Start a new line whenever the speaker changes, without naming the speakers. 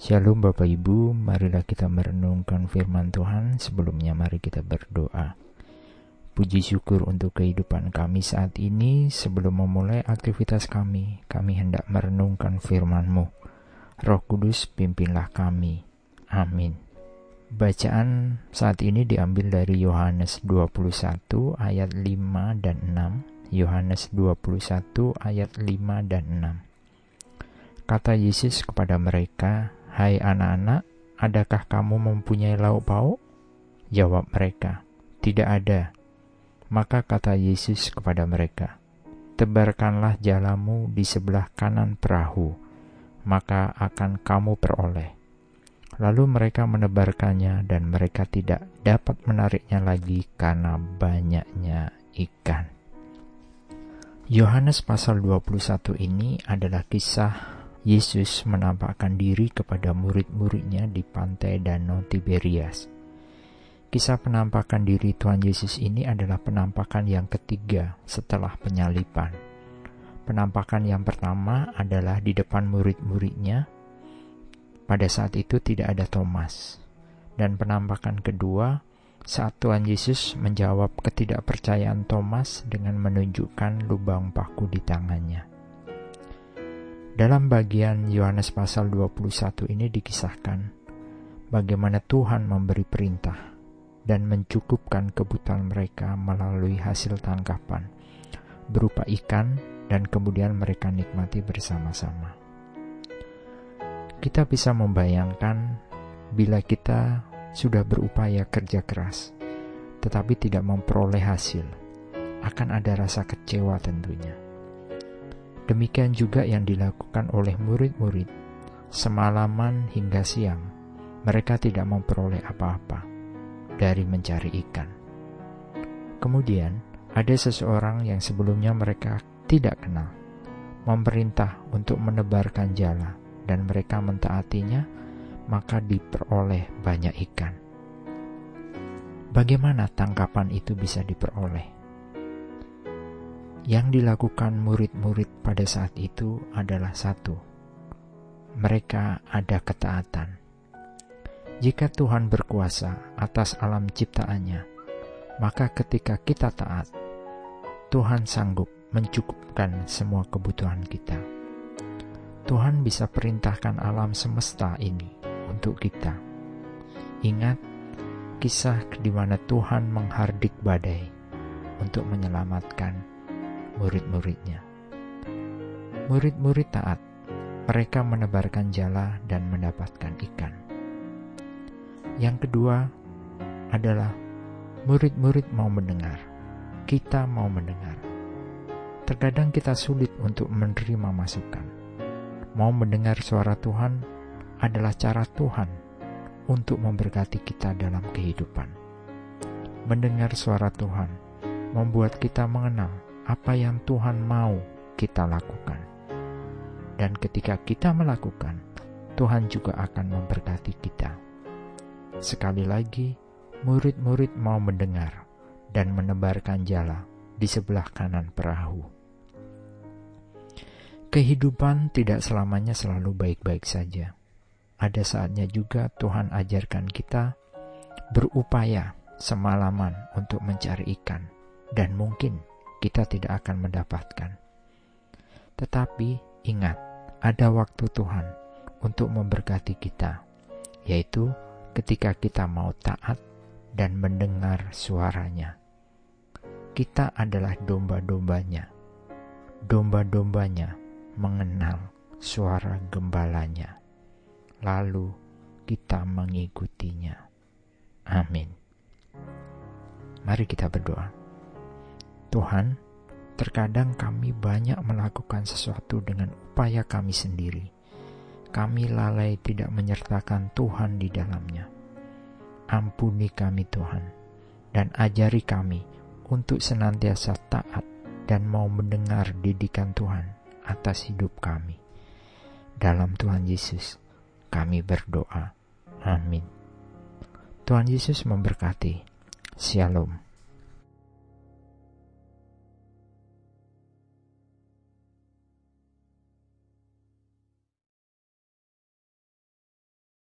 Shalom Bapak Ibu, marilah kita merenungkan firman Tuhan. Sebelumnya mari kita berdoa. Puji syukur untuk kehidupan kami saat ini. Sebelum memulai aktivitas kami, kami hendak merenungkan firman-Mu. Roh Kudus pimpinlah kami. Amin. Bacaan saat ini diambil dari Yohanes 21 ayat 5 dan 6. Yohanes 21 ayat 5 dan 6. Kata Yesus kepada mereka, Hai anak-anak, adakah kamu mempunyai lauk pauk? Jawab mereka, Tidak ada. Maka kata Yesus kepada mereka, Tebarkanlah jalamu di sebelah kanan perahu, maka akan kamu peroleh. Lalu mereka menebarkannya dan mereka tidak dapat menariknya lagi karena banyaknya ikan. Yohanes pasal 21 ini adalah kisah Yesus menampakkan diri kepada murid-muridnya di pantai Danau Tiberias. Kisah penampakan diri Tuhan Yesus ini adalah penampakan yang ketiga setelah penyalipan. Penampakan yang pertama adalah di depan murid-muridnya. Pada saat itu tidak ada Thomas. Dan penampakan kedua saat Tuhan Yesus menjawab ketidakpercayaan Thomas dengan menunjukkan lubang paku di tangannya. Dalam bagian Yohanes pasal 21 ini dikisahkan bagaimana Tuhan memberi perintah dan mencukupkan kebutuhan mereka melalui hasil tangkapan berupa ikan dan kemudian mereka nikmati bersama-sama. Kita bisa membayangkan bila kita sudah berupaya kerja keras tetapi tidak memperoleh hasil, akan ada rasa kecewa tentunya. Demikian juga yang dilakukan oleh murid-murid. Semalaman hingga siang, mereka tidak memperoleh apa-apa dari mencari ikan. Kemudian, ada seseorang yang sebelumnya mereka tidak kenal, memerintah untuk menebarkan jala, dan mereka mentaatinya, maka diperoleh banyak ikan. Bagaimana tangkapan itu bisa diperoleh? Yang dilakukan murid-murid pada saat itu adalah satu: mereka ada ketaatan. Jika Tuhan berkuasa atas alam ciptaannya, maka ketika kita taat, Tuhan sanggup mencukupkan semua kebutuhan kita. Tuhan bisa perintahkan alam semesta ini untuk kita. Ingat kisah di mana Tuhan menghardik badai untuk menyelamatkan murid-muridnya. Murid-murid taat, mereka menebarkan jala dan mendapatkan ikan. Yang kedua adalah murid-murid mau mendengar, kita mau mendengar. Terkadang kita sulit untuk menerima masukan. Mau mendengar suara Tuhan adalah cara Tuhan untuk memberkati kita dalam kehidupan. Mendengar suara Tuhan membuat kita mengenal apa yang Tuhan mau kita lakukan. Dan ketika kita melakukan, Tuhan juga akan memberkati kita. Sekali lagi, murid-murid mau mendengar dan menebarkan jala di sebelah kanan perahu. Kehidupan tidak selamanya selalu baik-baik saja. Ada saatnya juga Tuhan ajarkan kita berupaya semalaman untuk mencari ikan, dan mungkin kita tidak akan mendapatkan. Tetapi ingat, ada waktu Tuhan untuk memberkati kita, yaitu ketika kita mau taat dan mendengar suaranya. Kita adalah domba-dombanya. Domba-dombanya mengenal suara gembalanya. Lalu kita mengikutinya. Amin. Mari kita berdoa. Tuhan, terkadang kami banyak melakukan sesuatu dengan upaya kami sendiri. Kami lalai tidak menyertakan Tuhan di dalamnya. Ampuni kami Tuhan, dan ajari kami untuk senantiasa taat dan mau mendengar didikan Tuhan atas hidup kami. Dalam Tuhan Yesus, kami berdoa. Amin. Tuhan Yesus memberkati. Shalom.